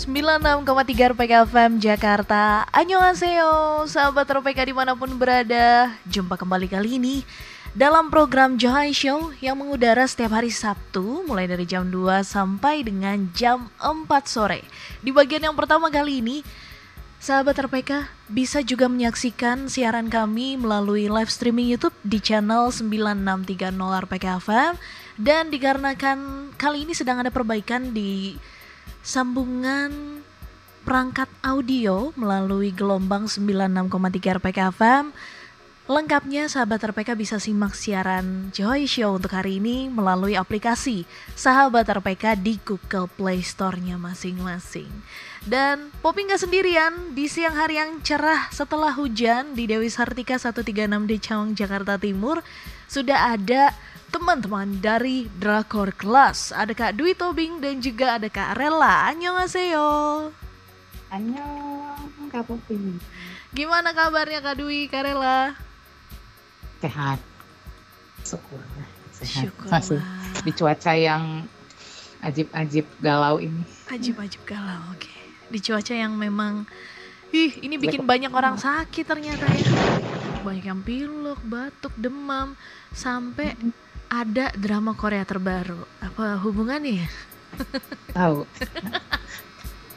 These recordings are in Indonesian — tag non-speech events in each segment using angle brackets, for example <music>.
96,3 RPK FM Jakarta. Annyeonghaseyo Sahabat RPK di mana pun berada. Jumpa kembali kali ini Dalam program Johai Show Yang mengudara setiap hari Sabtu Mulai dari jam 2 sampai dengan jam 4 sore. Di bagian yang pertama kali ini Sahabat RPK bisa juga menyaksikan siaran kami melalui live streaming YouTube di channel 9630 RPK FM dan dikarenakan kali ini sedang ada perbaikan di sambungan perangkat audio melalui gelombang 96,3 RPK FM Lengkapnya sahabat RPK bisa simak siaran Joy Show untuk hari ini melalui aplikasi sahabat RPK di Google Play Store-nya masing-masing. Dan Poppy nggak sendirian di siang hari yang cerah setelah hujan di Dewi Sartika 136 di Cawang, Jakarta Timur sudah ada teman-teman dari Drakor Class. Ada Kak Dwi Tobing dan juga ada Kak Rela. Annyeonghaseyo. Annyeong, Kak Poppy. Gimana kabarnya Kak Dwi, Kak Rela? sehat syukur sehat masih di cuaca yang ajib-ajib galau ini Ajib-ajib galau, oke. Di cuaca yang memang, ih ini bikin banyak orang sakit ternyata ya. Banyak yang pilek, batuk, demam, sampai ada drama Korea terbaru. Apa hubungannya ya? tahu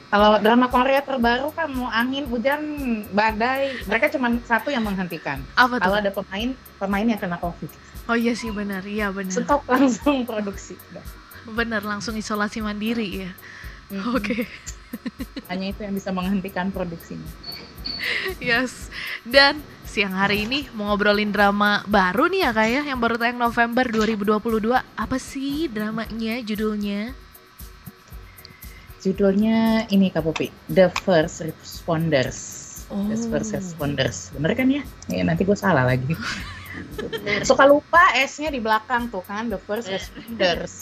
kalau drama Korea terbaru kan mau angin hujan badai mereka cuma satu yang menghentikan Apa tuh? kalau ada pemain pemain yang kena covid Oh iya sih benar, iya benar. stop langsung produksi. Benar langsung isolasi mandiri ya. Mm-mm. Oke. hanya itu yang bisa menghentikan produksinya Yes. Dan siang hari ini mau ngobrolin drama baru nih ya kak ya yang baru tayang November 2022. Apa sih dramanya judulnya? judulnya ini Kak Popi The First Responders Oh. The First Responders bener kan ya? ya nanti gue salah lagi <laughs> suka lupa S-nya di belakang tuh kan The First Responders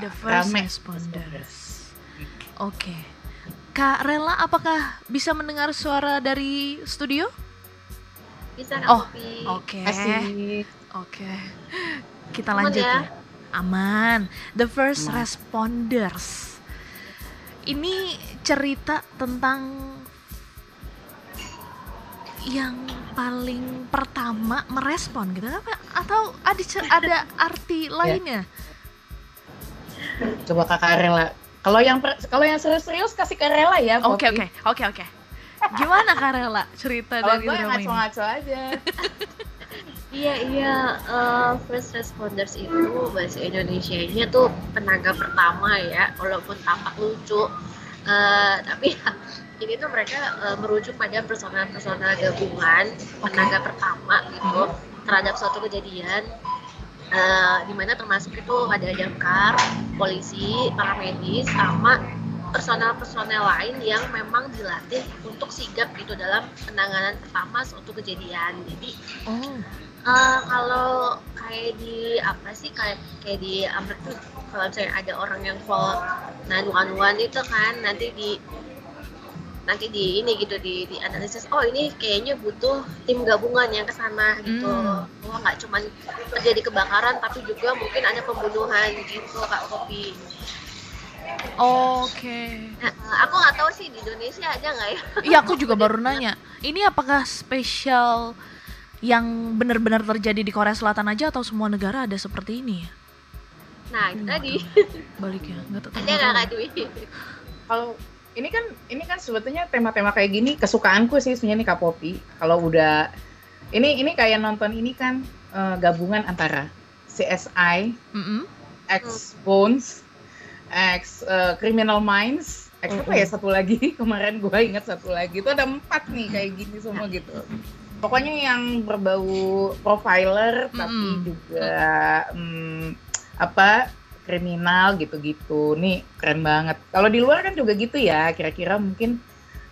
The First Rame. Responders. Oke. Kak Rela apakah bisa mendengar suara dari studio? Bisa Kak Oh. Oke. Asik. Oke. Kita Aman lanjut ya. ya? Aman. The First Aman. Responders. Ini cerita tentang yang paling pertama merespon gitu apa atau ada ada arti <laughs> lainnya? coba kakak rela kalau yang kalau yang serius-serius kasih ke rela ya Oke oke oke oke. Gimana Kak Rela cerita kalau dari gue yang drama ini? ngaco-ngaco aja <laughs> Iya iya eh, first responders itu bahasa Indonesia-nya tuh tenaga pertama ya, walaupun tampak lucu. Eh, tapi ya, <laughs> ini tuh mereka eh, merujuk pada personal-personal gabungan tenaga pertama gitu terhadap suatu kejadian. Eh, di mana termasuk itu ada damkar, polisi, para medis, sama personal-personel lain yang memang dilatih untuk sigap gitu dalam penanganan pertama suatu kejadian. Jadi Oh. Eh, kalau kayak di apa sih kayak kayak di Amerika tuh kalau misalnya ada orang yang call 911 itu kan nanti di nanti di ini gitu di di analisis oh ini kayaknya butuh tim gabungan yang ke sana gitu Hmm. oh nggak cuman terjadi kebakaran tapi juga mungkin ada pembunuhan gitu kak Kopi Oke. nah, eh, aku nggak tahu sih di Indonesia ada nggak ya Iya aku juga baru nanya. Ini apakah spesial yang benar-benar terjadi di Korea Selatan aja atau semua negara ada seperti ini nah itu Hmm, tadi Baliknya nggak tahu. ada nggak Dwi kalau ini kan ini kan sebetulnya tema-tema kayak gini kesukaanku sih sebenarnya nih Kak Popi kalau udah ini ini kayak nonton ini kan eh, gabungan antara CSI, Mm-mm. X Bones, X eh, Criminal Minds, X apa ya satu lagi <laughs> kemarin gue ingat satu lagi itu ada empat nih kayak gini semua gitu. Pokoknya yang berbau profiler tapi Mm-mm. juga mm, apa kriminal gitu-gitu. Nih keren banget. Kalau di luar kan juga gitu ya, kira-kira mungkin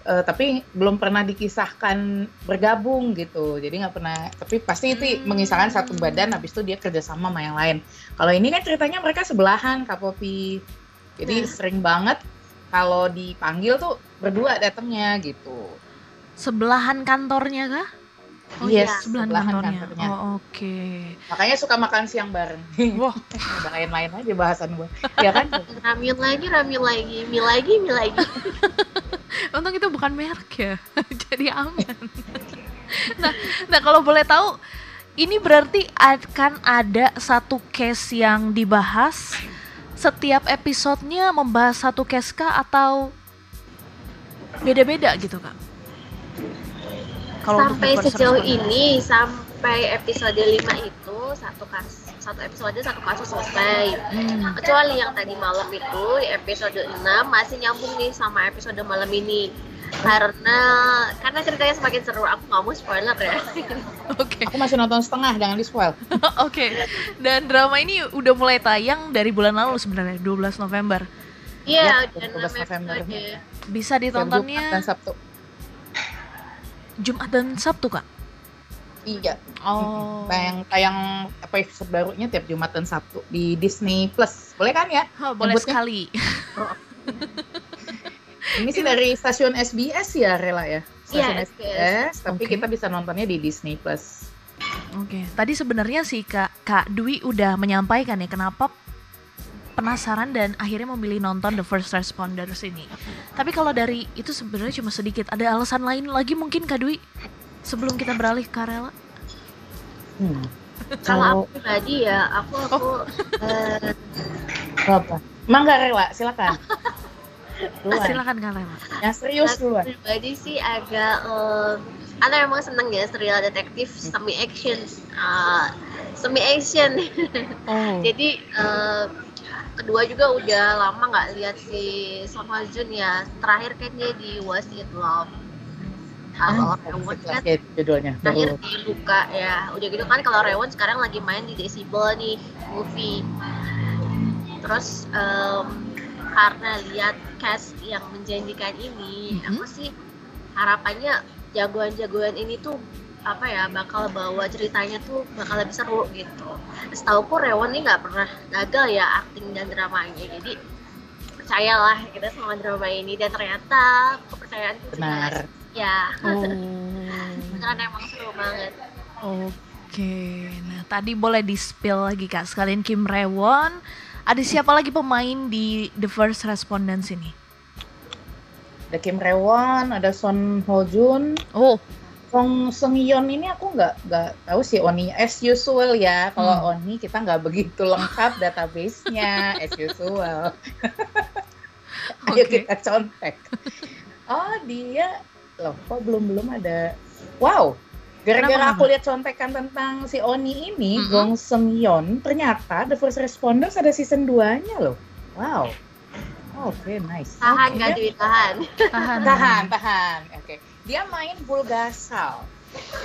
eh, tapi belum pernah dikisahkan bergabung gitu. Jadi nggak pernah. Tapi pasti itu Hmm. mengisahkan satu badan, habis itu dia kerjasama sama yang lain. Kalau ini kan ceritanya mereka sebelahan, Kak Popi. Jadi Nah. sering banget kalau dipanggil tuh berdua datangnya gitu. Sebelahan kantornya kah? Oh, yes, iya. Sebelahan sebelahan kantornya. kantornya. Oh, oke. Makanya suka makan siang bareng. Wah, <laughs> Udah lain-lain aja bahasan gue. Ya kan? Ramyun lagi, ramyun lagi, mie lagi, mie lagi. <laughs> untung itu bukan merek ya. <laughs> Jadi aman. nah, nah kalau boleh tahu ini berarti akan ada satu case yang dibahas setiap episodenya membahas satu case kah atau beda-beda gitu kak? Kalau sampai sejauh ini, sampai episode 5 itu satu kasus satu episode satu kasus selesai. Hmm. Kecuali yang tadi malam itu di episode 6 masih nyambung nih sama episode malam ini. Karena karena ceritanya semakin seru, aku nggak mau spoiler ya. <laughs> Oke, Aku masih nonton setengah, jangan di spoil. <laughs> oke. Dan drama ini udah mulai tayang dari bulan lalu sebenarnya, 12 November. Iya, Ya, dan 12 November. Bisa Jumat dan ditontonnya Sabtu. Jumat dan Sabtu kak. Iya. Oh. Tayang tayang apa episode barunya tiap Jumat dan Sabtu di Disney Plus. Boleh kan ya? Oh, boleh sekali. <laughs> Ini sih dari stasiun SBS ya, Rela ya. Stasiun Iya, SBS, tapi Oke. kita bisa nontonnya di Disney Plus. Oke, tadi sebenarnya sih Kak Kak Dwi udah menyampaikan ya kenapa penasaran dan akhirnya memilih nonton The First Responders ini. Tapi kalau dari itu sebenarnya cuma sedikit. Ada alasan lain lagi mungkin Kak Dwi sebelum kita beralih ke Rela? Hmm. Kalau aku pribadi ya, aku aku eh, apa? Mangga Rela, silakan. <laughs> Duluan. Silakan Kak Rela. Yang serius aku duluan. pribadi sih agak eh, Ana emang seneng ya serial detektif semi action, Ah, semi action. Oh. <laughs> Jadi eh, kedua juga udah lama nggak lihat si Song Hwa Jun ya. Terakhir kan dia di Was It Love. Ah, kalau Rewon kan judulnya. terakhir di Luka ya. Udah gitu kan kalau Rewon sekarang lagi main di Decibel nih movie. Terus em, karena lihat cast yang menjanjikan ini, Mhm. aku sih harapannya jagoan-jagoan ini tuh apa ya bakal bawa ceritanya tuh bakal lebih seru gitu. Setauku Rewon ini nggak pernah gagal ya akting dan dramanya. Jadi percayalah kita sama drama ini dan ternyata kepercayaan Benar. ya Oh. <laughs> beneran emang seru banget. Oke. Nah, tadi boleh di-spill lagi Kak sekalian Kim Rewon. Ada siapa lagi pemain di The First Respondents ini? Ada Kim Rewon, ada Son Ho Jun, Oh, Song Seung Yeon ini aku nggak nggak tahu sih Oni as usual ya. Kalau Oni kita nggak begitu lengkap database-nya <laughs> as usual. <laughs> Ayo Oke. kita contek. Oh dia loh kok belum belum ada. Wow. Gara-gara aku lihat contekan tentang si Oni ini, Mm-mm. Gong Seung Yeon, ternyata The First Responders ada season 2-nya loh. Wow. Oke, nice. Tahan Oke, gak duit tahan. tahan. tahan tahan oke dia main Bulgasal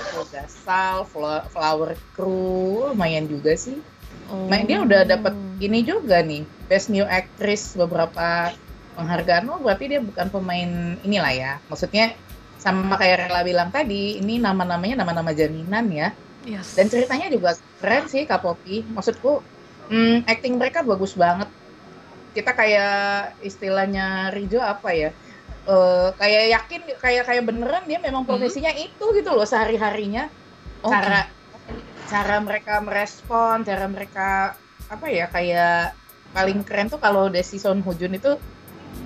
Bulgasal Flo- Flower Crew lumayan juga sih Oh. main dia udah dapat ini juga nih Best New Actress beberapa penghargaan oh berarti dia bukan pemain inilah ya maksudnya sama kayak Rela bilang tadi ini nama-namanya nama-nama jaminan ya. Yes. dan ceritanya juga keren sih Kak Poppy. Maksudku hmm, acting mereka bagus banget. Kita kayak istilahnya Rijo apa ya? Eh, kayak yakin kayak kayak beneran dia memang profesinya itu gitu loh sehari harinya Oke. cara cara mereka merespon cara mereka apa ya kayak paling keren tuh kalau Desi Son Ho Jun itu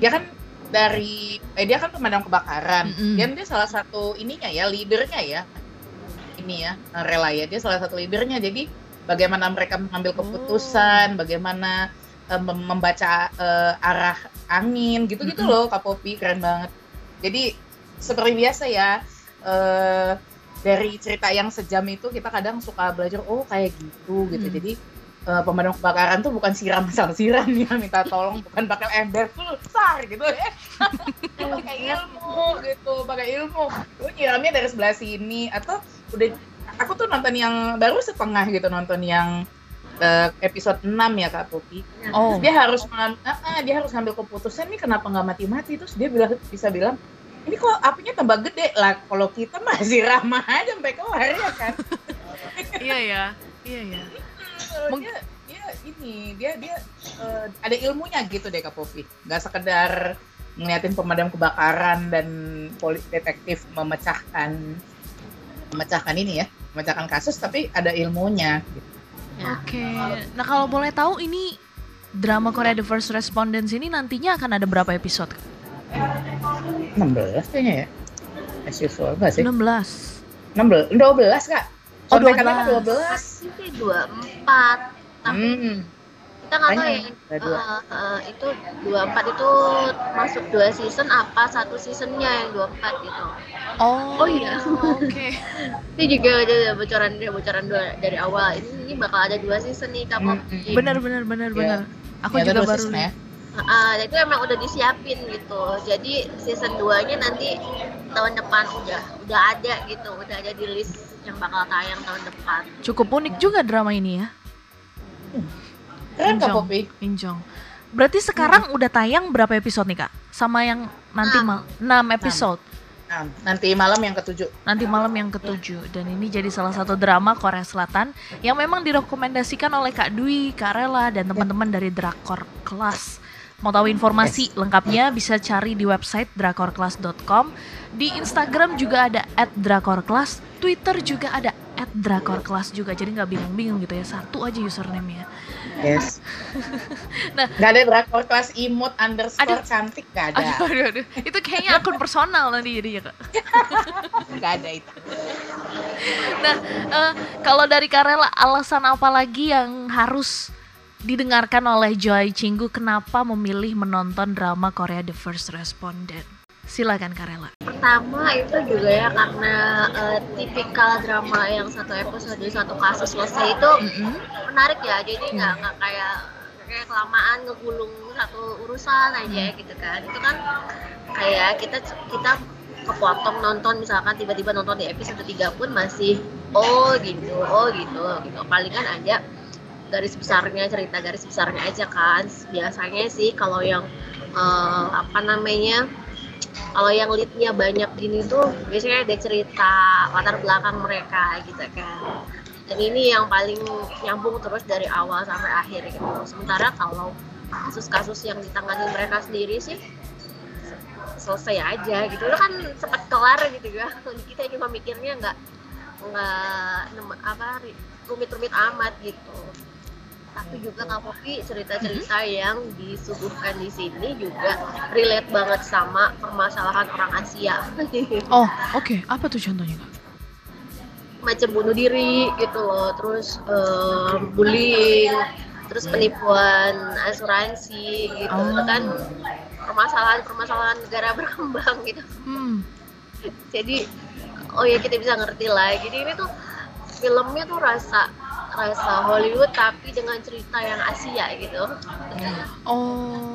dia kan dari eh dia kan pemadam kebakaran Mm-mm. dan dia salah satu ininya ya leadernya ya ini ya rela ya dia salah satu leadernya jadi bagaimana mereka mengambil keputusan bagaimana eh, mem- membaca eh, arah angin gitu-gitu Mm-mm. loh Kak Popi keren banget jadi seperti biasa ya eh dari cerita yang sejam itu kita kadang suka belajar oh kayak gitu gitu Mm. jadi eh, pemadam kebakaran tuh bukan siram asal siram ya minta tolong bukan pakai ember. Besar gitu ya. <laughs> Pakai ilmu gitu pakai ilmu. Lu nyiramnya dari sebelah sini atau udah aku tuh nonton yang baru setengah gitu nonton yang eh, episode 6 ya Kak Popi Oh. dia harus ah, ah, dia harus ngambil keputusan nih kenapa nggak mati-mati. Terus dia bilang bisa bilang ini kok apinya tambah gede? Lah kalau kita masih ramah <laughs> aja sampai keluar ya kan? <laughs> Iya ya. Iya ya. Mung- dia, dia ini dia dia eh, ada ilmunya gitu deh Kak Popi nggak sekedar ngeliatin pemadam kebakaran dan polis detektif memecahkan memecahkan ini ya, memecahkan kasus tapi ada ilmunya. Gitu. Ya. Oke. Nah kalau boleh tahu ini drama Korea The First Respondents ini nantinya akan ada berapa episode? 16 kayaknya ya. As usual enggak sih? 16. 16, 12 kak. Oh, 12. 12. Pasti sih dua empat. Tapi Hmm. kita nggak tahu ya. dua. eh, eh, itu dua empat itu masuk dua season apa satu seasonnya yang dua empat gitu. Oh, Oh, iya. <laughs> Oke. Ini juga ada bocoran bocoran dua- dari awal. Ini, ini bakal ada dua season nih Kak Hmm, Poppy. Benar benar benar Iya. benar. Aku Ya, juga baru season lihat. Ah, itu emang udah disiapin gitu. Jadi season 2-nya nanti tahun depan udah udah ada gitu, udah ada di list yang bakal tayang tahun depan. Cukup unik juga drama ini ya. Keren kak Injong. Poppy. Injong. Berarti sekarang udah tayang berapa episode nih kak? Sama yang nanti Enam. mal 6 episode. Nah, nanti malam yang ketujuh. Nanti malam yang ketujuh dan ini jadi salah satu drama Korea Selatan yang memang direkomendasikan oleh Kak Dwi, Kak Rela dan teman-teman dari Drakor Class. Mau tahu informasi lengkapnya bisa cari di website drakorclass.com. Di Instagram juga ada @drakorclass, Twitter juga ada @drakorclass juga. Jadi nggak bingung-bingung gitu ya. Satu aja username-nya. Yes. <laughs> Nah. Nggak ada drakor kelas imut underscore Aduh. cantik nggak ada. Aduh, aduh, aduh. Itu kayaknya akun personal nanti jadinya, Kak. <laughs> Nggak ada itu. Nah, eh, kalau dari Karela, alasan apa lagi yang harus didengarkan oleh Joy Cinggu kenapa memilih menonton drama Korea The First Respondent? Silakan Karela. Pertama itu juga ya karena eh, tipikal drama yang satu episode satu kasus selesai itu Mm-mm. menarik ya. Jadi nggak nggak kayak kayak kelamaan ngegulung satu urusan aja gitu kan. Itu kan kayak kita kita kepotong nonton misalkan tiba-tiba nonton di episode 3 pun masih oh gitu, oh gitu gitu. Palingan aja garis besarnya cerita garis besarnya aja kan. Biasanya sih kalau yang eh, apa namanya kalau yang leadnya banyak gini tuh biasanya ada cerita latar belakang mereka gitu kan. Dan ini yang paling nyambung terus dari awal sampai akhir gitu. Sementara kalau kasus-kasus yang ditangani mereka sendiri sih selesai aja gitu. Itu kan cepat kelar gitu ya. <laughs> Kita cuma mikirnya nggak nggak apa rumit-rumit amat gitu tapi juga Kak Popi cerita-cerita yang disuguhkan di sini juga relate banget sama permasalahan orang Asia <laughs> Oh, oke. Apa tuh contohnya, Kak? macam bunuh diri gitu loh terus eh, bullying terus penipuan asuransi gitu Oh. itu kan permasalahan-permasalahan negara <laughs> berkembang gitu Hmm. jadi oh ya kita bisa ngerti lah jadi ini tuh filmnya tuh rasa rasa Hollywood tapi dengan cerita yang Asia gitu Oh,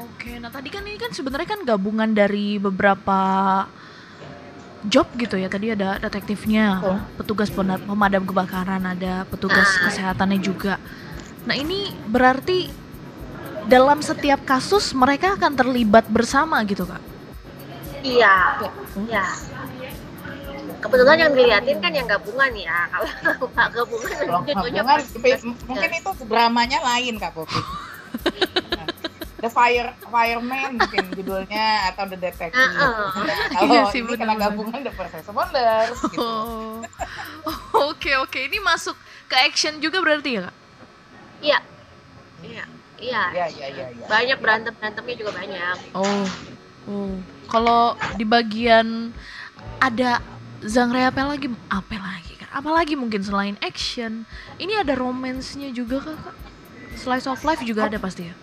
oke. Nah, tadi kan ini kan sebenarnya kan gabungan dari beberapa job gitu ya. Tadi ada detektifnya, Betul. petugas pemadam kebakaran, ada petugas Ah. kesehatannya juga. Nah, ini berarti dalam setiap kasus mereka akan terlibat bersama gitu, Kak. iya iya kebetulan yang diliatin kan yang gabungan ya <laughs> kalau nggak gabungan Kalau gabungan, mungkin itu dramanya lain kak. Nah, <laughs> The Fire Fireman mungkin judulnya atau The Detective. Nah, Iya kalau sih, ini kena bener-bener. gabungan The First Responders gitu. Oh. <laughs> Oke, oke. Ini masuk ke action juga berarti ya, Kak? iya iya iya Iya, iya, iya, iya. banyak berantem berantemnya juga banyak Oh. Oh. Kalau di bagian ada genre apa lagi? Apa lagi kan? Apalagi mungkin selain action, ini ada romance-nya juga kak? Kak? Slice of life juga ada pasti ya?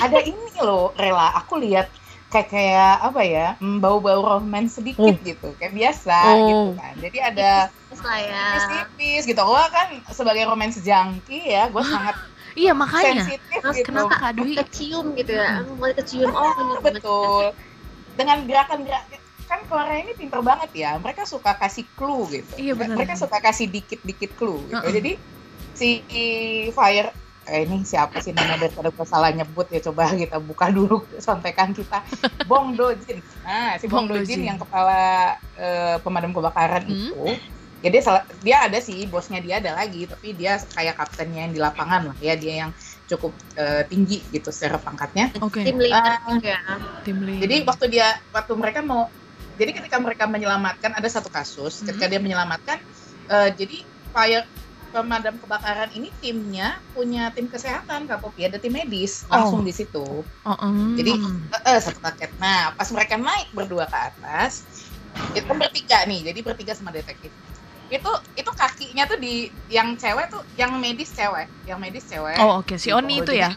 Ada ini loh, Rela, aku lihat kayak kayak apa ya, mm, bau-bau romance sedikit Oh. gitu, kayak biasa Oh. gitu kan. Jadi ada ya tipis-tipis gitu. Gua kan sebagai romance junkie ya, gue sangat Iya makanya. sensitif Terus gitu. Kenapa Kak Dwi? kecium gitu ya mulai kecium oh ini Betul. Dengan gerakan-gerakan kan Korea ini pinter banget ya. Mereka suka kasih clue gitu. Iya, benar. Mereka suka kasih dikit-dikit clue gitu. Uh-uh. Jadi si Fire eh, ini siapa sih namanya daripada gue salah nyebut ya coba kita buka dulu sontekan kita <laughs> Bong Dojin nah si Bong, Bong Dojin yang kepala eh, pemadam kebakaran Hmm. itu jadi salah- dia ada sih bosnya dia ada lagi tapi dia kayak kaptennya yang di lapangan lah ya dia yang cukup eh, tinggi gitu secara pangkatnya Oke. tim leader juga Tim lead. jadi waktu dia waktu mereka mau jadi ketika mereka menyelamatkan ada satu kasus ketika dia menyelamatkan eh, jadi fire pemadam kebakaran ini timnya punya tim kesehatan Kak Popi ada tim medis langsung di situ Oh, mm. Jadi, Eh, eh, satu paket. Nah, pas mereka naik berdua ke atas, itu bertiga nih, jadi bertiga sama detektif. Itu itu kakinya tuh di yang cewek tuh, yang medis cewek, yang medis cewek. oh oke si Oni Gitu. itu ya.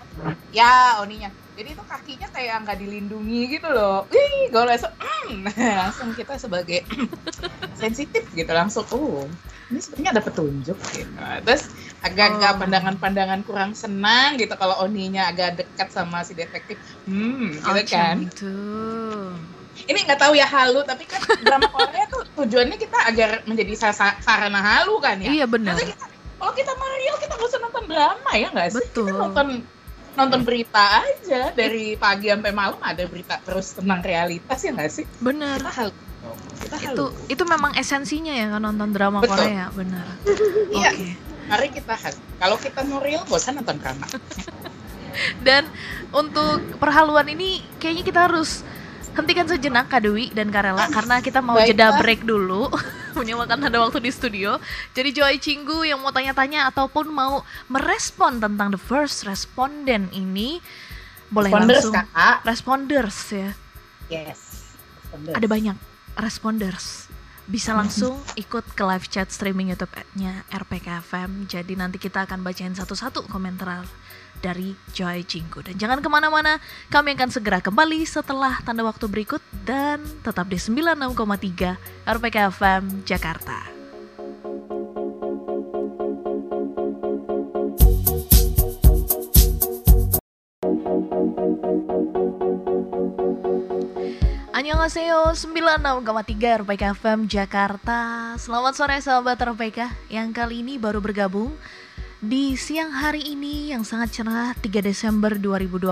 Ya, Oninya. Jadi itu kakinya kayak nggak dilindungi gitu loh. Wih, gue langsung, mm. langsung kita sebagai <coughs> sensitif gitu langsung, oh ini sebenarnya ada petunjuk gitu. Terus agak-agak Oh. pandangan-pandangan kurang senang gitu kalau Oninya agak dekat sama si detektif. Hmm, gitu Oh, kan. gitu. Ini nggak tahu ya halu, tapi kan drama Korea tuh tujuannya kita agar menjadi sa- sarana halu kan ya. Iya benar. Kalau kita mau real kita nggak usah nonton drama ya nggak sih? Betul. Kita nonton nonton berita aja dari pagi sampai malam ada berita terus tentang realitas ya nggak sih? Benar. Kita halu. Kita halu. Itu itu memang esensinya ya kan nonton drama Betul. Korea, benar. <laughs> Iya. Oke. Mari kita. Kalau kita mau real, bosan nonton drama. <laughs> Dan untuk perhaluan ini kayaknya kita harus hentikan sejenak Kak Dewi dan Karela karena kita mau jeda baiklah. break dulu <laughs> menyamakan ada waktu di studio. Jadi Joy Cinggu yang mau tanya-tanya ataupun mau merespon tentang the first respondent ini boleh Responders, langsung kakak. responders ya. Yes. Responders. Ada banyak responders. Bisa langsung ikut ke live chat streaming YouTube-nya RPK FM. Jadi nanti kita akan bacain satu-satu komentar dari Joy Cinggu. Dan jangan ke mana-mana, kami akan segera kembali setelah tanda waktu berikut dan tetap di 96,3 RPK FM Jakarta. Annyeonghaseyo 96,3 RPK FM Jakarta. Selamat sore sahabat RPK yang kali ini baru bergabung di siang hari ini yang sangat cerah 3 Desember 2022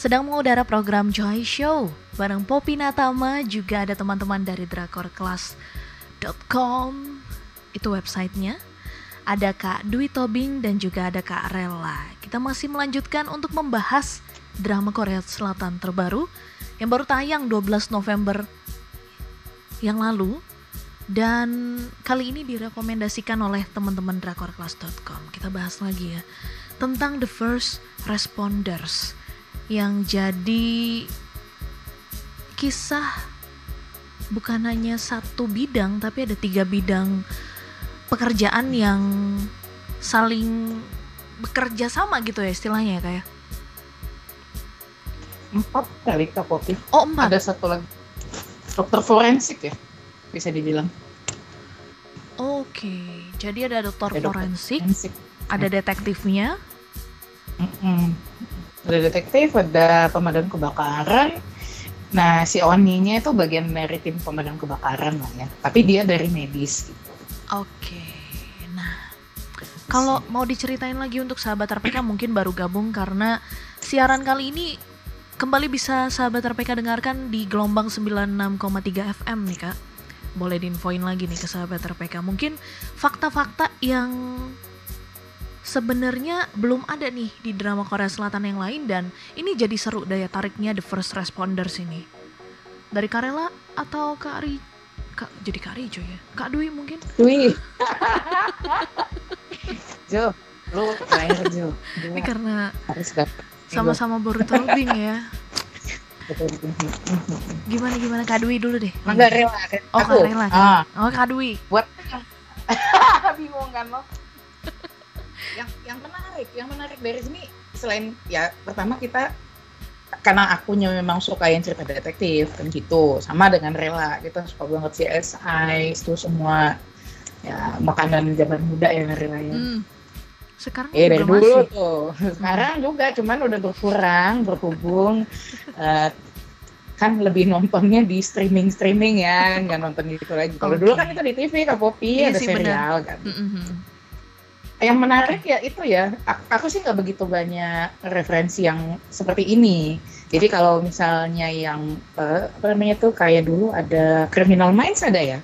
sedang mengudara program Joy Show. Bareng Poppy Natama juga ada teman-teman dari drakorclass.com itu websitenya. Ada Kak Dwi Tobing dan juga ada Kak Rela. Kita masih melanjutkan untuk membahas drama Korea Selatan terbaru yang baru tayang 12 November yang lalu dan kali ini direkomendasikan oleh teman-teman drakorclass.com. Kita bahas lagi ya tentang the first responders yang jadi kisah bukan hanya satu bidang tapi ada tiga bidang pekerjaan yang saling bekerja sama gitu ya istilahnya ya kayak Empat kali Kak Popi. oh empat Ada satu lagi. Dokter forensik ya, bisa dibilang. Oke, jadi ada dokter Ada dokter forensik, ada detektifnya, Mm-mm. Ada detektif, ada pemadam kebakaran. Nah, si Oninya itu bagian dari tim pemadam kebakaran lah ya. Tapi dia dari medis. Gitu. Oke, nah kalau mau diceritain lagi untuk sahabat RPK mungkin baru gabung karena siaran kali ini kembali bisa sahabat RPK dengarkan di gelombang 96,3 FM nih kak. Boleh diinfoin lagi nih ke sahabat RPK. Mungkin fakta-fakta yang sebenarnya belum ada nih di drama Korea Selatan yang lain dan ini jadi seru daya tariknya The First Responders ini. Dari Karela atau Kak Ri Kak, jadi Kak Rijo ya? Kak Dwi mungkin? Wih. <laughs> Jo, lu terakhir Jo. Ini karena harus dapat. Sama-sama baru tobing ya. Gimana gimana Kak Dwi dulu deh. Enggak rela. Oh aku. Kak Rela. Ah, Oh Kak Dwi. buat yang <laughs> bingung kan lo. yang yang menarik, yang menarik dari sini selain ya pertama kita karena akunya memang suka yang cerita detektif kan gitu sama dengan rela kita suka banget CSI itu semua ya makanan zaman muda ya rela ya Hmm. Sekarang Eh dari juga dulu masih. tuh. Sekarang juga cuman udah berkurang, berhubung eh, kan lebih nontonnya di streaming streaming ya, nggak nonton gitu lagi. Kalau dulu Oke. kan itu di TV, Kak Popi, Iya ada sih, serial kan. Mm-mm. Yang menarik ya itu ya, aku, sih nggak begitu banyak referensi yang seperti ini. Jadi kalau misalnya yang eh, apa namanya tuh kayak dulu ada Criminal Minds ada ya,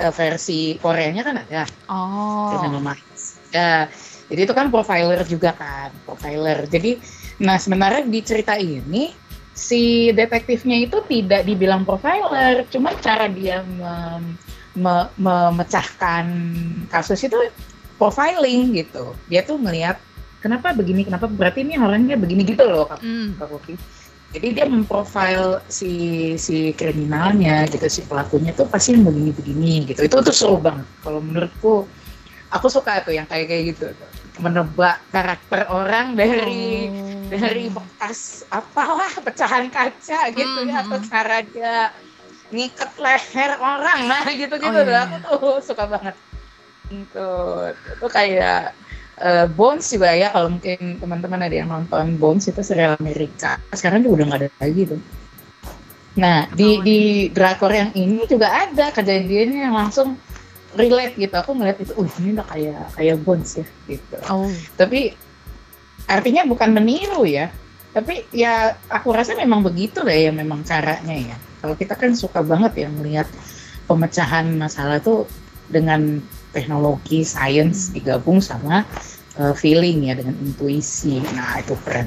Eh, versi Koreanya kan ada. Oh. Criminal Minds. Ya, jadi itu kan profiler juga kan, profiler. Jadi, nah sebenarnya di cerita ini si detektifnya itu tidak dibilang profiler, cuma cara dia mem, me, memecahkan kasus itu profiling gitu. Dia tuh melihat kenapa begini, kenapa berarti ini orangnya begini gitu loh, Kak, Hmm. Kak Popi. Jadi dia memprofil si si kriminalnya gitu, si pelakunya tuh pasti yang begini-begini gitu. Itu tuh seru banget. Kalau menurutku, aku suka tuh yang kayak kayak gitu. Menebak karakter orang dari Oh. dari bekas apalah pecahan kaca gitu ya Hmm, atau hmm. cara dia ngikat leher orang. Nah gitu gitu Oh, iya, aku tuh suka banget. Itu itu kayak eh, Bones juga ya. Kalau mungkin teman-teman ada yang nonton Bones itu serial Amerika. Sekarang juga udah nggak ada lagi tuh. Nah di Oh, di drakor yang ini juga ada. Kejadiannya yang langsung relate gitu. Aku ngeliat itu uh ini udah kayak kayak Bones ya gitu. Oh. tapi artinya bukan meniru ya. Tapi ya aku rasa memang begitu lah ya memang caranya ya. Kalau kita kan suka banget ya melihat pemecahan masalah tuh dengan teknologi sains digabung sama uh, feeling ya dengan intuisi. Nah itu keren.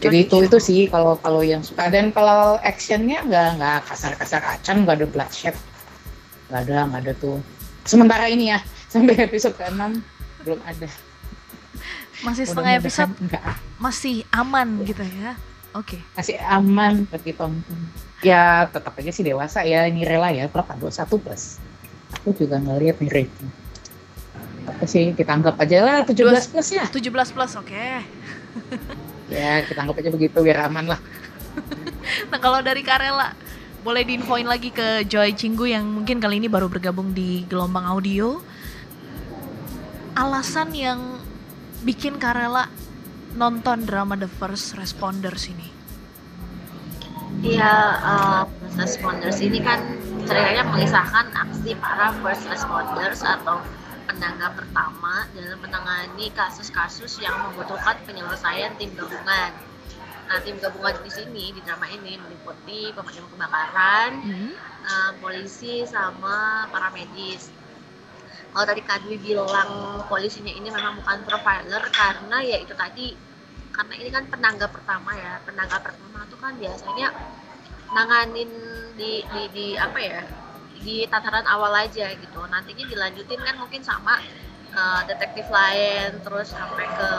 Jadi itu itu sih kalau kalau yang suka. Dan kalau actionnya nggak nggak kasar-kasar acan nggak ada bloodshed nggak ada nggak ada tuh sementara ini ya <laughs> sampai episode ke-6 belum ada Masih setengah episode enggak masih aman gitu ya. Oke. masih aman buat ditonton. Ya tetap aja sih dewasa ya ini rela ya berapa 21 plus. Aku juga ngeliat nih rating. Apa sih kita anggap aja lah 17 plus ya. 17 plus, oke. Ya kita anggap aja begitu biar aman lah. <laughs> Nah kalau dari Karela, boleh diinfoin lagi ke Joy Cinggu yang mungkin kali ini baru bergabung di gelombang audio. Alasan yang bikin Karela nonton drama The First Responders ini. Iya, uh, first responders ini kan ceritanya mengisahkan aksi para first responders atau penangga pertama dalam menangani kasus-kasus yang membutuhkan penyelesaian tim gabungan. Nah, tim gabungan di sini di drama ini meliputi pemadam kebakaran, Hmm. uh, polisi sama para medis. Kalau tadi Kak Dwi bilang polisinya ini memang bukan profiler karena ya itu tadi karena ini kan penangga pertama ya penangga pertama itu kan biasanya nanganin di, di, di apa ya di tataran awal aja gitu nantinya dilanjutin kan mungkin sama uh, detektif lain terus sampai ke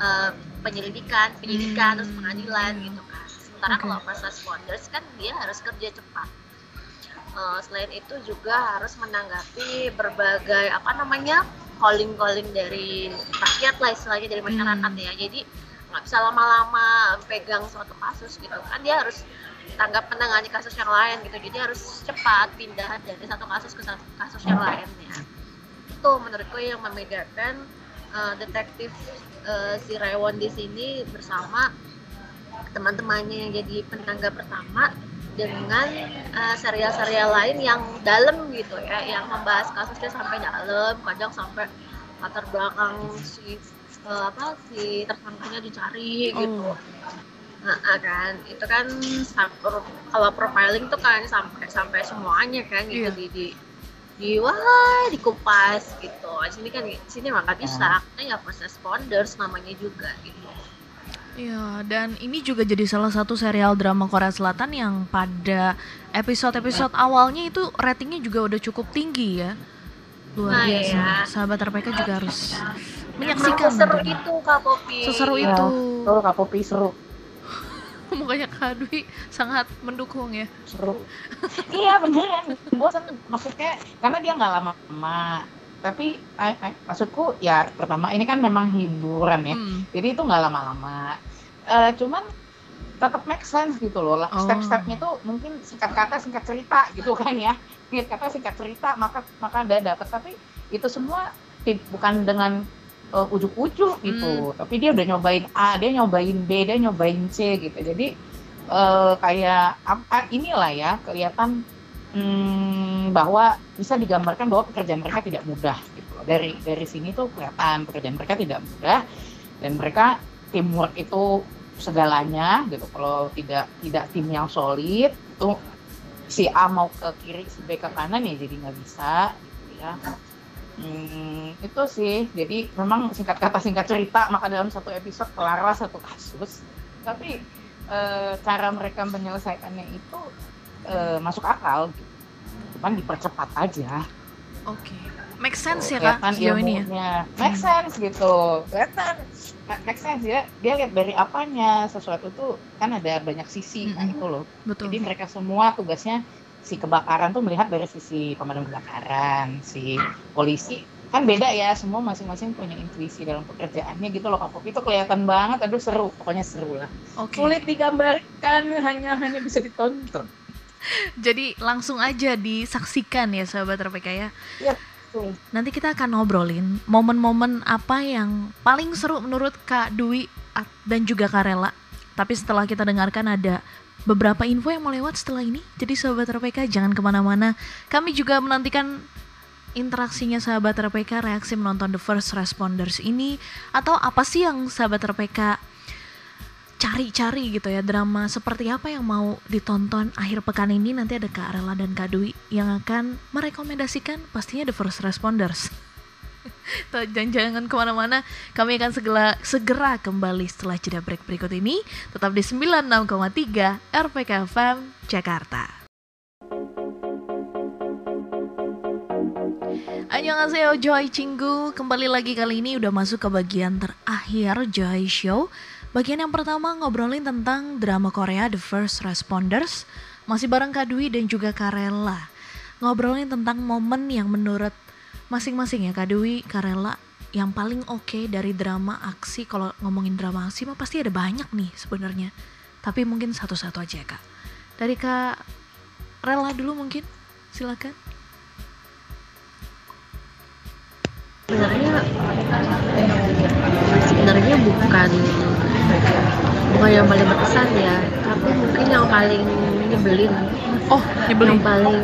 uh, penyelidikan penyidikan terus Hmm. pengadilan gitu kan. Sementara Oke. kalau first responders kan dia harus kerja cepat. Uh, selain itu juga harus menanggapi berbagai apa namanya calling-calling dari rakyat lah istilahnya dari masyarakat Hmm. ya. Jadi nggak bisa lama-lama pegang suatu kasus gitu kan. Dia harus tanggap menangani kasus yang lain gitu. Jadi harus cepat pindah dari satu kasus ke satu kasus yang lain ya itu menurutku yang membedakan uh, detektif uh, si Rewon di sini bersama teman-temannya yang jadi penangga pertama dengan uh, serial-serial lain yang dalam gitu ya yang membahas kasusnya sampai dalam kadang sampai latar belakang si uh, apa si tersangkanya dicari gitu Oh. Nah, ah, kan itu kan kalau profiling tuh kan sampai sampai semuanya kan gitu Iya. di, di di wah dikupas gitu. Di sini kan di sini mah nggak bisa, karena ya first responders namanya juga gitu. Iya, dan ini juga jadi salah satu serial drama Korea Selatan yang pada episode-episode awalnya itu ratingnya juga udah cukup tinggi ya. Luar Nah, biasa. iya. Sahabat RPK juga harus Emang menyaksikan. seseru tentunya. itu Kak Popi. Seseru Iya. itu. Tuh Kak Popi seru, <laughs> Makanya Kak Dwi sangat mendukung ya. seru. <laughs> iya beneran. Bosan maksudnya karena dia nggak lama-lama. Tapi eh, eh, maksudku ya pertama ini kan memang hiburan ya. Hmm. Jadi itu nggak lama-lama. Eh, cuman tetap make sense gitu loh. Oh. Step-stepnya tuh mungkin singkat kata singkat cerita gitu kan ya. Singkat kata singkat cerita maka maka udah dapet. Tapi itu semua bukan dengan eh, ujuk-ujuk gitu. Tapi dia udah nyobain A, dia nyobain B, dia nyobain C gitu. Jadi eh, kayak apa inilah ya kelihatan hmm, bahwa bisa digambarkan bahwa pekerjaan mereka tidak mudah gitu. loh. Dari dari sini tuh kelihatan pekerjaan mereka tidak mudah dan mereka teamwork itu segalanya gitu. Kalau tidak tidak tim yang solid itu si A mau ke kiri, si B ke kanan ya jadi nggak bisa gitu ya. Hmm, itu sih. Jadi memang singkat kata singkat cerita maka dalam satu episode kelarlah satu kasus. Tapi uh, cara mereka menyelesaikannya itu uh, masuk akal gitu. cuman dipercepat aja oke okay. make sense ya kak sejauh ini ya make hmm. sense gitu kelihatan make sense ya dia lihat dari apanya sesuatu tuh kan ada banyak sisi kan itu loh Betul. jadi mereka semua tugasnya si kebakaran tuh melihat dari sisi pemadam kebakaran si polisi. Kan beda ya semua masing-masing punya intuisi dalam pekerjaannya gitu loh Kak itu kelihatan banget aduh seru. Pokoknya seru lah. Okay. sulit digambarkan hanya hanya bisa ditonton. <laughs> Jadi langsung aja disaksikan ya sahabat RPK ya ya nanti kita akan ngobrolin momen-momen apa yang paling seru menurut Kak Dwi dan juga Kak Rela. Tapi setelah kita dengarkan ada beberapa info yang mau lewat setelah ini. Jadi sahabat RPK jangan ke mana-mana. Kami juga menantikan interaksinya sahabat RPK reaksi menonton The First Responders ini atau apa sih yang sahabat RPK cari-cari gitu ya drama seperti apa yang mau ditonton akhir pekan ini nanti ada Kak Rela dan Kak Dwi yang akan merekomendasikan pastinya The First Responders <laughs> jangan jangan ke mana-mana kami akan segera, segera kembali setelah jeda break berikut ini. Tetap di 96,3 RPK FM Jakarta. Annyeonghaseyo Joy Cinggu Kembali lagi kali ini udah masuk ke bagian terakhir Joy Show. Bagian yang pertama ngobrolin tentang drama Korea The First Responders. Masih bareng Kak Dwi dan juga Karela. Ngobrolin tentang momen yang menurut masing-masing ya Kak Dwi, Karela Yang paling oke okay dari drama aksi Kalau ngomongin drama aksi mah pasti ada banyak nih sebenarnya. Tapi mungkin satu-satu aja ya Kak. Dari Kak Rela dulu mungkin silakan. Sebenarnya sebenarnya bukan bukan yang paling berkesan ya. Tapi mungkin yang paling nyebelin. Oh nyebelin. Yang paling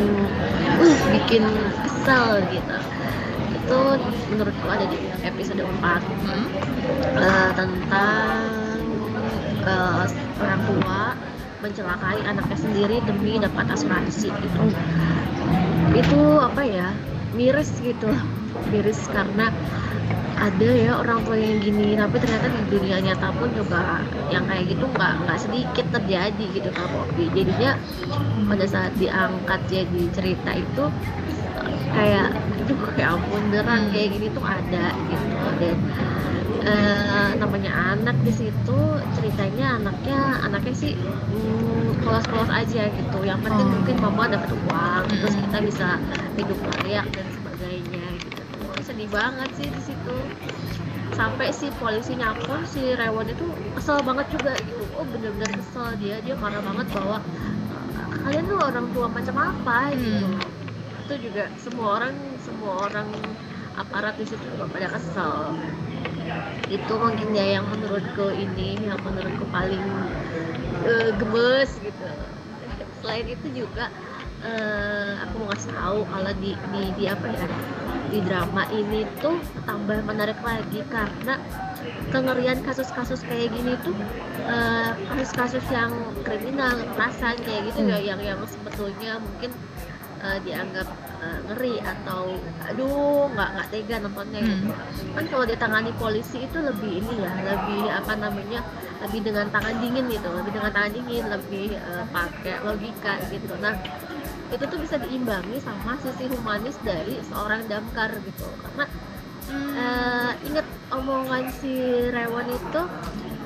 uh, bikin kesel gitu itu menurutku ada di episode 4 hmm. uh, tentang uh, orang tua mencelakai anaknya sendiri demi dapat asuransi gitu. Itu apa ya? Miris gitu. Miris karena ada ya orang tua yang gini tapi ternyata di dunia nyata pun juga yang kayak gitu nggak nggak sedikit terjadi gitu kak Poppy. Jadinya pada saat diangkat jadi cerita itu kayak itu kayak ampun beneran kayak gini tuh ada gitu. Dan uh, namanya anak di situ ceritanya anaknya anaknya sih mm, kelas-kelas aja gitu. Yang penting oh. mungkin mama dapat uang terus kita bisa hidup layak dan sedih banget sih di situ. Sampai si polisinya pun si Rewan itu kesel banget juga gitu. Oh bener-bener kesel dia. Dia marah banget bahwa kalian tuh orang tua macam apa? Gitu. Hmm. Itu juga semua orang semua orang aparat di situ juga pada kesel itu mungkin ya yang menurutku ini yang menurutku paling uh, gemes gitu selain itu juga uh, aku mau ngasih tahu kalau di, di di apa ya di drama ini tuh tambah menarik lagi karena kengerian kasus-kasus kayak gini tuh uh, kasus-kasus yang kriminal kekerasan kayak gitu hmm. ya yang yang sebetulnya mungkin uh, dianggap uh, ngeri atau aduh nggak nggak tega nontonnya hmm. gitu kan kalau ditangani polisi itu lebih ini ya lebih apa namanya lebih dengan tangan dingin gitu lebih dengan tangan dingin lebih uh, pakai logika gitu nah itu tuh bisa diimbangi sama sisi humanis dari seorang damkar gitu karena hmm. uh, inget omongan si Rewan itu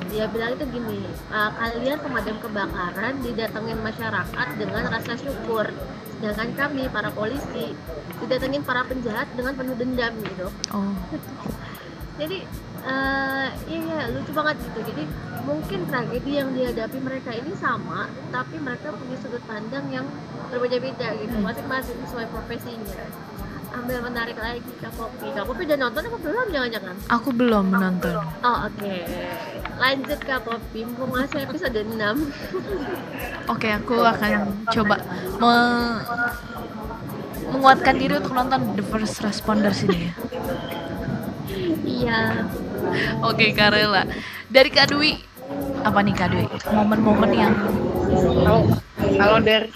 dia bilang itu gini uh, kalian pemadam kebakaran didatengin masyarakat dengan rasa syukur sedangkan kami para polisi didatengin para penjahat dengan penuh dendam gitu. Oh. <laughs> jadi uh, iya lucu banget gitu. Jadi mungkin tragedi yang dihadapi mereka ini sama tapi mereka punya sudut pandang yang berbeda-beda gitu. Hmm. masing-masing sesuai profesinya. Ambil menarik lagi Kak Popi Kak Popi udah nonton apa belum? Jangan-jangan. Aku belum menonton oh oke. okay. Lanjut Kak Popi mau masuk episode 6 oke okay, aku akan coba me menguatkan diri untuk nonton The First Responders ini ya iya Oke Karela. Dari Kak Dwi, apa nih Kak Dwi? Momen-momen yang kalau kalau dari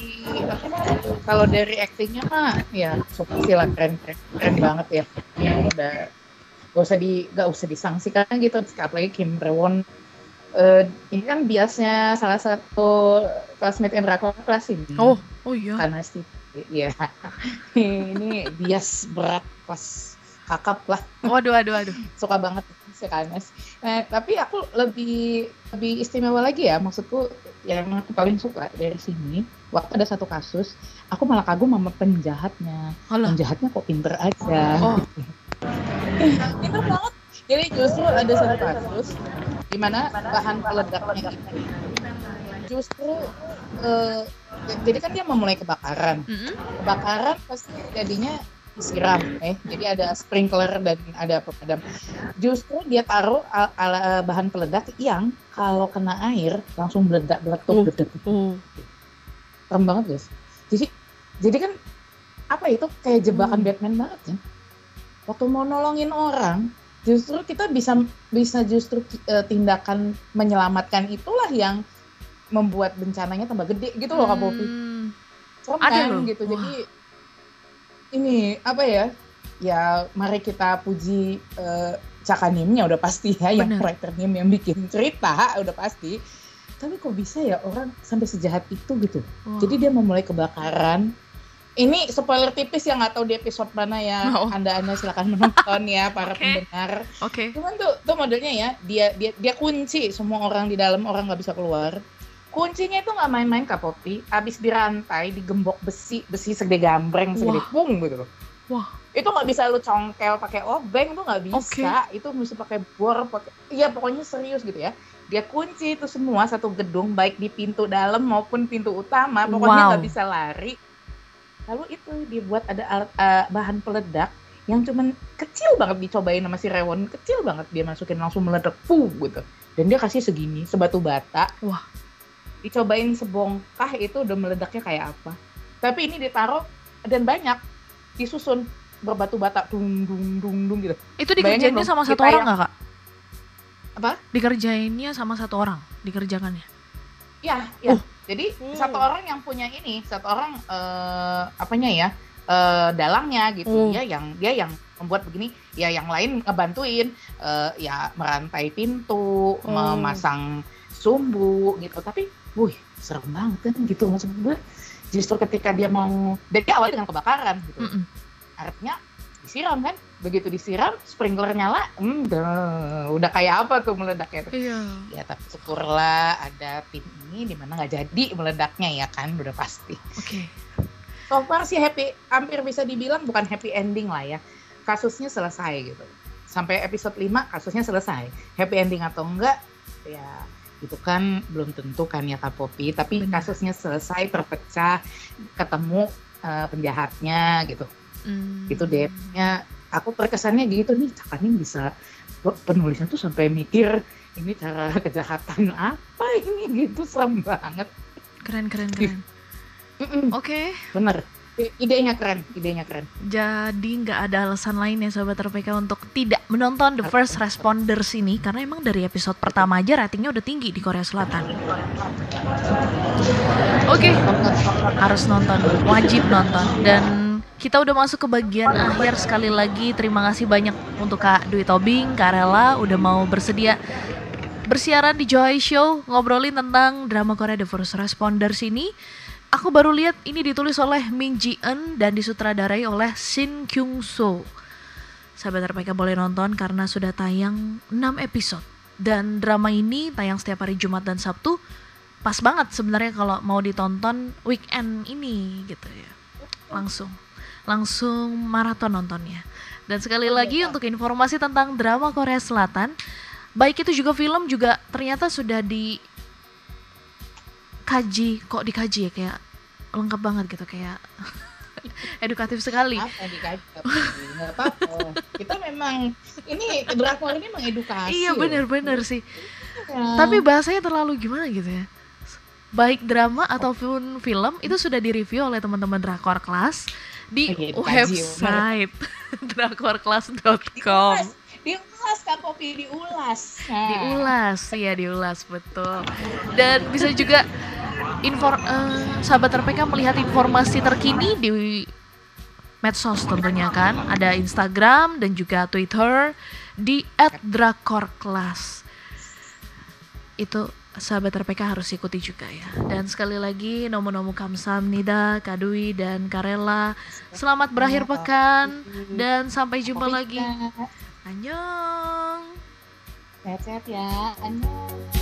kalau dari aktingnya mah ya sih lah keren, keren keren banget ya. Ya udah gak usah di gak usah disangsikan gitu apalagi Kim Rewon Eh, ini kan biasnya salah satu classmate in drakor kelas ini. Oh, oh iya. Karena sih, iya. <laughs> ini bias berat kelas kakap lah. Waduh, waduh, waduh. <laughs> Suka banget si Kanes. Nah, tapi aku lebih lebih istimewa lagi ya. Maksudku yang aku paling suka dari sini. Waktu ada satu kasus, aku malah kagum sama penjahatnya. Alah. Penjahatnya kok pinter aja. Oh, <laughs> Pinter banget. Jadi justru ada satu kasus di mana bahan peledaknya itu justru eh, jadi kan dia memulai kebakaran. mm-mm. Kebakaran pasti jadinya disiram, eh. Jadi ada sprinkler dan ada pemadam. Justru dia taruh al- ala bahan peledak yang kalau kena air langsung meledak meletup oh. Serem banget guys. Jadi jadi kan apa itu kayak jebakan Hmm. Batman banget kan. Waktu mau nolongin orang, justru kita bisa bisa justru eh, tindakan menyelamatkan itulah yang membuat bencananya tambah gede gitu loh Kak Popi. Hmm. Serem kan loh. gitu. Wah. Jadi ini apa ya? Ya mari kita puji eh, Cakanimnya udah pasti ya, yang Bener. writer Nim yang bikin cerita udah pasti. Tapi kok bisa ya orang sampai sejahat itu gitu? Wah. Jadi dia memulai kebakaran. Ini spoiler tipis yang nggak tahu di episode mana ya. <laughs> Oh. Anda anda silakan menonton ya para Oke. pendengar. Oke. Cuman tuh tuh modelnya ya dia dia dia kunci semua orang di dalam orang nggak bisa keluar. Kuncinya itu nggak main-main kak Popi. Abis dirantai digembok besi besi segede gambreng segede Wah. pung gitu. Wah. Itu nggak bisa lu congkel pakai obeng tuh nggak bisa. Itu mesti pakai bor pakai. Iya pokoknya serius gitu ya. Dia kunci itu semua satu gedung baik di pintu dalam maupun pintu utama. Pokoknya Wow. nggak bisa lari. Lalu itu dibuat ada alat eh, bahan peledak yang cuman kecil banget dicobain sama si Rewon kecil banget dia masukin langsung meledak puh gitu dan dia kasih segini sebatu bata Wah. dicobain sebongkah itu udah meledaknya kayak apa tapi ini ditaruh dan banyak disusun berbatu bata dung dung dung dung gitu Itu dikerjainnya sama satu orang yang- nggak kak? Apa? Dikerjainnya sama satu orang, dikerjakannya. ya ya Oh. Jadi Hmm. satu orang yang punya ini satu orang eh, apanya ya eh, dalangnya gitu Oh. dia yang dia yang membuat begini ya yang lain ngebantuin eh, ya merantai pintu Oh. memasang sumbu gitu tapi wih serem banget kan gitu maksud gue justru ketika dia mau dan dia awalnya dengan kebakaran gitu Mm-mm. artinya disiram kan begitu disiram sprinkler nyala hmm, dah, udah kayak apa tuh meledaknya tuh Iya. ya tapi syukurlah ada tim ini di mana nggak jadi meledaknya ya kan udah pasti Oke. so far sih happy hampir bisa dibilang bukan happy ending lah ya kasusnya selesai gitu sampai episode 5 kasusnya selesai happy ending atau enggak ya itu kan belum tentu kan ya Kak Popi tapi Benar. kasusnya selesai terpecah ketemu eh, penjahatnya gitu Hmm. itu deh aku perkesannya gitu nih Cakanin bisa penulisnya tuh sampai mikir ini cara <laughs> kejahatan apa ini? Gitu serem banget. Keren, keren, keren. Oke. bener. I- idenya keren idenya keren. Jadi nggak ada alasan lain ya Sobat RPK untuk tidak menonton The First Responders ini Karena emang dari episode pertama aja ratingnya udah tinggi di Korea Selatan. Oke, harus nonton, wajib nonton. Dan kita udah masuk ke bagian akhir sekali lagi Terima kasih banyak untuk Kak Dwi Tobing, Kak Rela udah mau bersedia bersiaran di Joy Show Ngobrolin tentang drama Korea The First Responders ini Aku baru lihat ini ditulis oleh Min Ji Eun dan disutradarai oleh Shin Kyung So. Sahabat RPK boleh nonton karena sudah tayang 6 episode. Dan drama ini tayang setiap hari Jumat dan Sabtu. Pas banget sebenarnya kalau mau ditonton weekend ini gitu ya. Langsung. Langsung maraton nontonnya. Dan sekali lagi untuk informasi tentang drama Korea Selatan, baik itu juga film juga ternyata sudah di kaji kok dikaji ya kayak lengkap banget gitu kayak <laughs> edukatif sekali. Apa dikaji? Apa-apa. Kita memang ini drakor ini mengedukasi. Iya loh. bener-bener sih. Ya. tapi bahasanya terlalu gimana gitu ya? Baik drama ataupun film itu sudah direview oleh teman-teman drakor kelas di Oke, dikaji, website <laughs> drakorkelas.com diulas diulas kak Popi diulas Nah, diulas ya diulas betul. Dan bisa juga infor eh, sahabat RPK melihat informasi terkini di medsos tentunya kan. Ada Instagram dan juga Twitter di @drakorclass itu sahabat RPK harus ikuti juga ya. Dan sekali lagi nomo-nomo kamsamnida, Kadui dan Karela. Selamat berakhir pekan dan sampai jumpa lagi. Annyeong. Sehat-sehat ya. Annyeong.